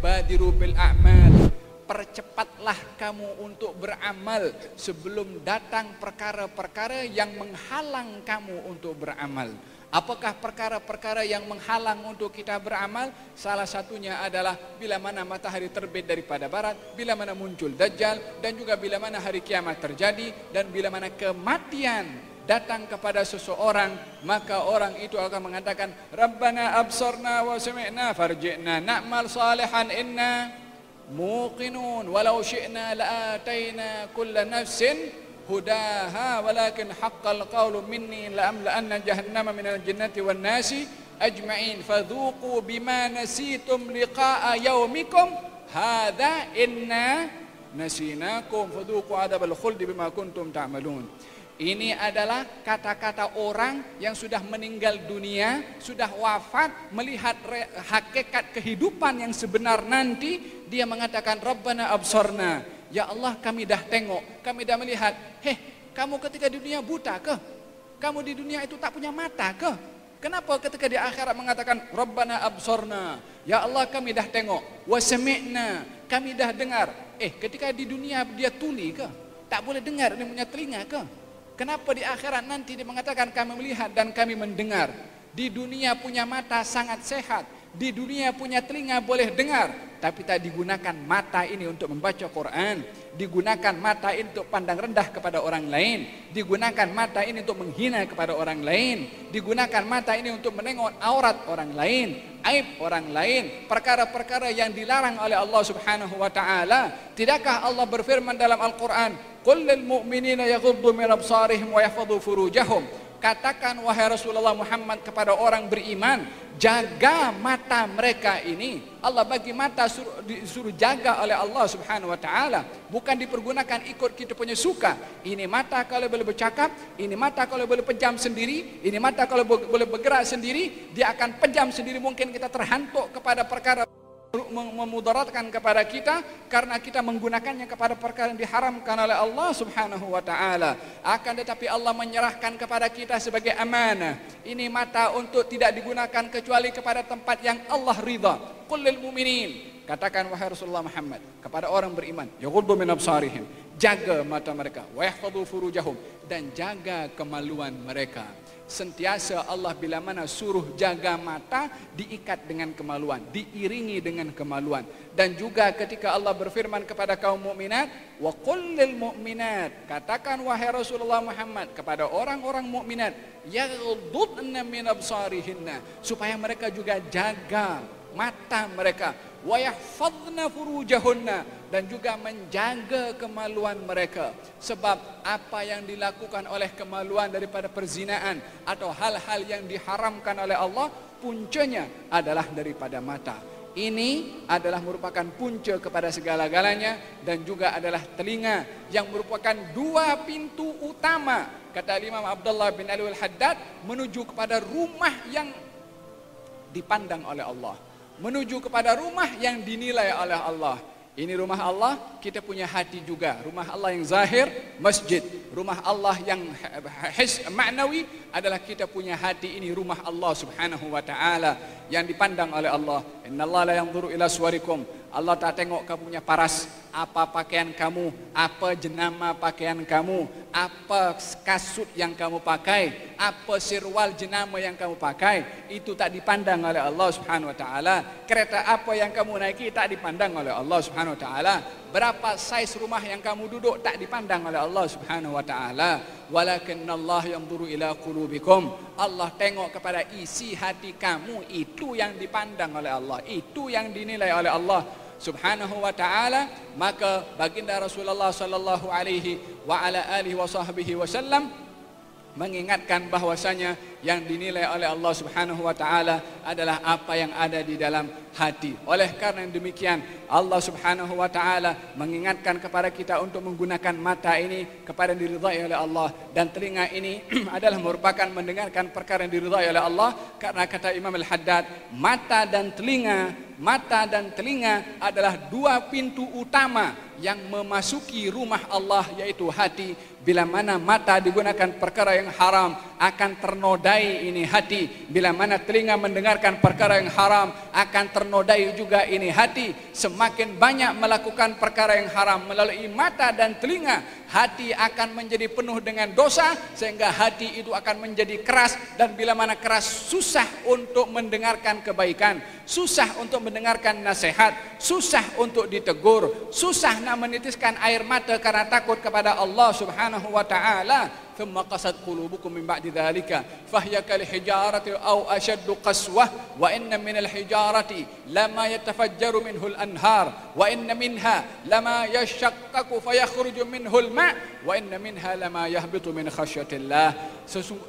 badiru bil a'mal percepatlah kamu untuk beramal sebelum datang perkara-perkara yang menghalang kamu untuk beramal. Apakah perkara-perkara yang menghalang untuk kita beramal? Salah satunya adalah bila mana matahari terbit daripada barat, bila mana muncul dajjal dan juga bila mana hari kiamat terjadi dan bila mana kematian datang kepada seseorang maka orang itu akan mengatakan Rabbana absarna wa sami'na farji'na na'mal salihan inna muqinun walau syi'na la'ataina kulla nafsin hudaha walakin haqqal qawlu minni la'amla'anna jahannama minal jinnati wan nasi ajma'in fadhuqu bima nasitum liqa'a yaumikum hadha inna nasinakum fadhuqu adabal khuldi bima kuntum ta'malun ini adalah kata-kata orang yang sudah meninggal dunia, sudah wafat, melihat hakikat kehidupan yang sebenar nanti, dia mengatakan Rabbana absorna. Ya Allah kami dah tengok, kami dah melihat. Heh, kamu ketika di dunia buta ke? Kamu di dunia itu tak punya mata ke? Kenapa ketika di akhirat mengatakan Rabbana absorna? Ya Allah kami dah tengok. Wasami'na, kami dah dengar. Eh, ketika di dunia dia tuli ke? Tak boleh dengar, dia punya telinga ke? Kenapa di akhirat nanti dia mengatakan kami melihat dan kami mendengar. Di dunia punya mata sangat sehat. Di dunia punya telinga boleh dengar. Tapi tak digunakan mata ini untuk membaca Quran. Digunakan mata ini untuk pandang rendah kepada orang lain. Digunakan mata ini untuk menghina kepada orang lain. Digunakan mata ini untuk menengok aurat orang lain. Aib orang lain. Perkara-perkara yang dilarang oleh Allah subhanahu wa ta'ala. Tidakkah Allah berfirman dalam Al-Quran. Qul lil mu'minina yaghuddu min absarihim wa yahfadhu furujahum. Katakan wahai Rasulullah Muhammad kepada orang beriman, jaga mata mereka ini. Allah bagi mata suruh, disuruh jaga oleh Allah Subhanahu wa taala, bukan dipergunakan ikut kita punya suka. Ini mata kalau boleh bercakap, ini mata kalau boleh pejam sendiri, ini mata kalau boleh bergerak sendiri, dia akan pejam sendiri mungkin kita terhantuk kepada perkara memudaratkan kepada kita karena kita menggunakannya kepada perkara yang diharamkan oleh Allah Subhanahu wa taala. Akan tetapi Allah menyerahkan kepada kita sebagai amanah. Ini mata untuk tidak digunakan kecuali kepada tempat yang Allah ridha. Qul lil mu'minin katakan wahai Rasulullah Muhammad kepada orang beriman, yaghuddu min absarihim, jaga mata mereka, wa yahfadhu furujahum dan jaga kemaluan mereka sentiasa Allah bila mana suruh jaga mata diikat dengan kemaluan, diiringi dengan kemaluan. Dan juga ketika Allah berfirman kepada kaum mukminat, wa qul mu'minat, katakan wahai Rasulullah Muhammad kepada orang-orang mukminat, yaghudduna min absarihinna, supaya mereka juga jaga mata mereka, wa yahfazna furujahunna dan juga menjaga kemaluan mereka. Sebab apa yang dilakukan oleh kemaluan daripada perzinaan atau hal-hal yang diharamkan oleh Allah puncanya adalah daripada mata. Ini adalah merupakan punca kepada segala-galanya dan juga adalah telinga yang merupakan dua pintu utama kata Imam Abdullah bin Ali al-Haddad menuju kepada rumah yang dipandang oleh Allah menuju kepada rumah yang dinilai oleh Allah ini rumah Allah, kita punya hati juga. Rumah Allah yang zahir, masjid. Rumah Allah yang his, maknawi adalah kita punya hati ini rumah Allah subhanahu wa ta'ala. Yang dipandang oleh Allah. Inna Allah la yang ila suarikum. Allah tak tengok kamu punya paras, apa pakaian kamu, apa jenama pakaian kamu, apa kasut yang kamu pakai, apa sirwal jenama yang kamu pakai, itu tak dipandang oleh Allah Subhanahu wa taala. Kereta apa yang kamu naiki tak dipandang oleh Allah Subhanahu wa taala. Berapa saiz rumah yang kamu duduk tak dipandang oleh Allah Subhanahu wa taala. Walakin Allah yang duru ila qulubikum. Allah tengok kepada isi hati kamu itu yang dipandang oleh Allah, itu yang dinilai oleh Allah subhanahu wa ta'ala maka baginda Rasulullah sallallahu alaihi wa ala alihi wa sahbihi wasallam mengingatkan bahwasanya yang dinilai oleh Allah Subhanahu wa taala adalah apa yang ada di dalam hati. Oleh karena demikian Allah Subhanahu wa taala mengingatkan kepada kita untuk menggunakan mata ini kepada yang diridhai oleh Allah. Dan telinga ini adalah merupakan mendengarkan perkara yang diridhai oleh Allah. Karena kata Imam Al-Haddad mata dan telinga mata dan telinga adalah dua pintu utama yang memasuki rumah Allah yaitu hati. Bila mana mata digunakan perkara yang haram akan ternodai ini hati. Bila mana telinga meninggalkan perkara yang haram akan ternodai juga ini. Hati semakin banyak melakukan perkara yang haram melalui mata dan telinga hati akan menjadi penuh dengan dosa sehingga hati itu akan menjadi keras dan bila mana keras susah untuk mendengarkan kebaikan susah untuk mendengarkan nasihat susah untuk ditegur susah nak menitiskan air mata karena takut kepada Allah Subhanahu wa taala. ثم قست قلوبكم من بعد ذلك فهي كالحجارة أو أشد قسوة وإن من الحجارة لما يتفجر منه الأنهار وإن منها لما يشقق فيخرج منه الماء وإن منها لما يهبط من خشية الله.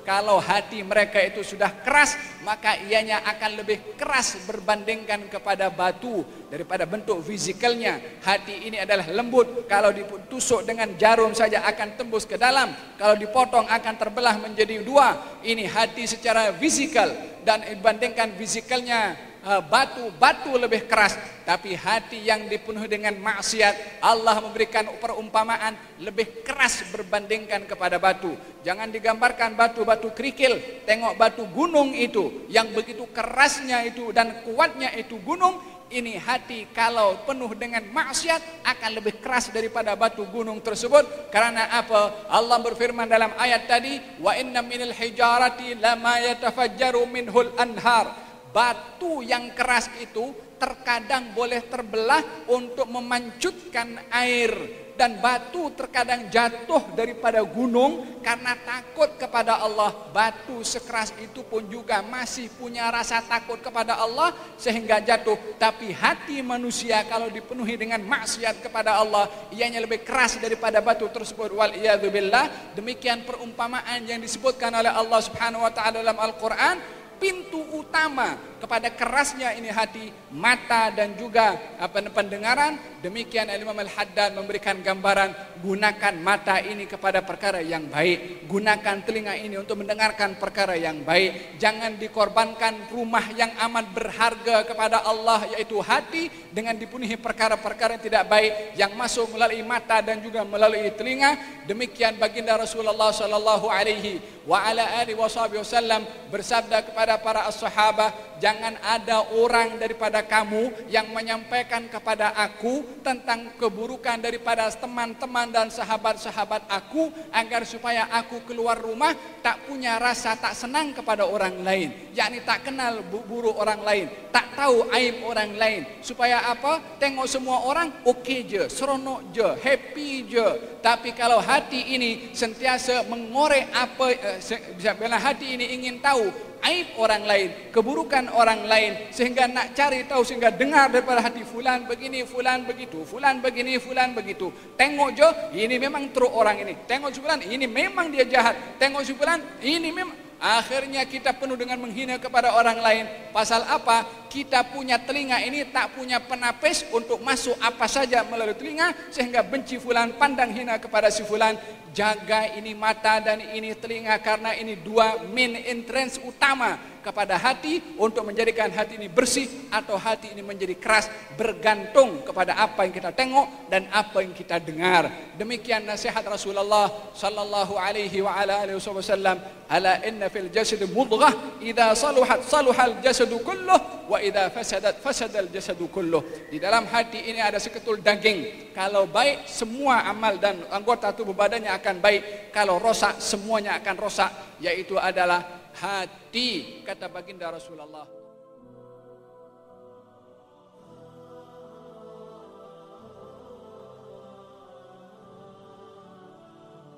Kalau hati mereka itu sudah keras maka ianya akan lebih keras berbandingkan kepada batu daripada bentuk fizikalnya. Hati ini adalah lembut. Kalau ditusuk dengan jarum saja akan tembus ke dalam. Kalau dipotong akan terbelah menjadi dua. Ini hati secara fizikal. Dan dibandingkan fizikalnya uh, batu batu lebih keras. Tapi hati yang dipenuhi dengan maksiat Allah memberikan perumpamaan lebih keras berbandingkan kepada batu. Jangan digambarkan batu-batu kerikil. Tengok batu gunung itu yang begitu kerasnya itu dan kuatnya itu gunung ini hati kalau penuh dengan maksiat akan lebih keras daripada batu gunung tersebut. Karena apa? Allah berfirman dalam ayat tadi wa inna minal hijarati lama yatafajjaru minhul anhar batu yang keras itu terkadang boleh terbelah untuk memancutkan air dan batu terkadang jatuh daripada gunung karena takut kepada Allah. Batu sekeras itu pun juga masih punya rasa takut kepada Allah sehingga jatuh. Tapi hati manusia kalau dipenuhi dengan maksiat kepada Allah, ianya lebih keras daripada batu tersebut. Wal billah. Demikian perumpamaan yang disebutkan oleh Allah Subhanahu wa taala dalam Al-Qur'an pintu utama kepada kerasnya ini hati, mata dan juga apa pendengaran. Demikian Imam Al-Haddad memberikan gambaran gunakan mata ini kepada perkara yang baik, gunakan telinga ini untuk mendengarkan perkara yang baik. Jangan dikorbankan rumah yang amat berharga kepada Allah yaitu hati dengan dipenuhi perkara-perkara yang tidak baik yang masuk melalui mata dan juga melalui telinga. Demikian baginda Rasulullah sallallahu alaihi wa ala alihi wasallam bersabda kepada para sahabat jangan ada orang daripada kamu yang menyampaikan kepada aku tentang keburukan daripada teman-teman dan sahabat-sahabat aku agar supaya aku keluar rumah tak punya rasa tak senang kepada orang lain. Yakni tak kenal buruk orang lain tak tahu aib orang lain. Supaya apa? Tengok semua orang okey je seronok je happy je. Tapi kalau hati ini sentiasa mengorek apa uh, bila hati ini ingin tahu aib orang lain, keburukan orang lain sehingga nak cari tahu sehingga dengar daripada hati fulan begini, fulan begitu, fulan begini, fulan begitu. Tengok je, ini memang teruk orang ini. Tengok si fulan, ini memang dia jahat. Tengok si fulan, ini memang akhirnya kita penuh dengan menghina kepada orang lain. Pasal apa? Kita punya telinga ini tak punya penapis untuk masuk apa saja melalui telinga sehingga benci fulan pandang hina kepada si fulan jaga ini mata dan ini telinga karena ini dua main entrance utama kepada hati untuk menjadikan hati ini bersih atau hati ini menjadi keras bergantung kepada apa yang kita tengok dan apa yang kita dengar. Demikian nasihat Rasulullah sallallahu alaihi wa ala alihi wasallam, ala inna fil jasad mudghah idza saluhat saluhal jasad kulluh wa idza fasadat fasadal jasad kulluh. Di dalam hati ini ada seketul daging. Kalau baik semua amal dan anggota tubuh badannya akan baik. Kalau rosak semuanya akan rosak yaitu adalah hati kata baginda Rasulullah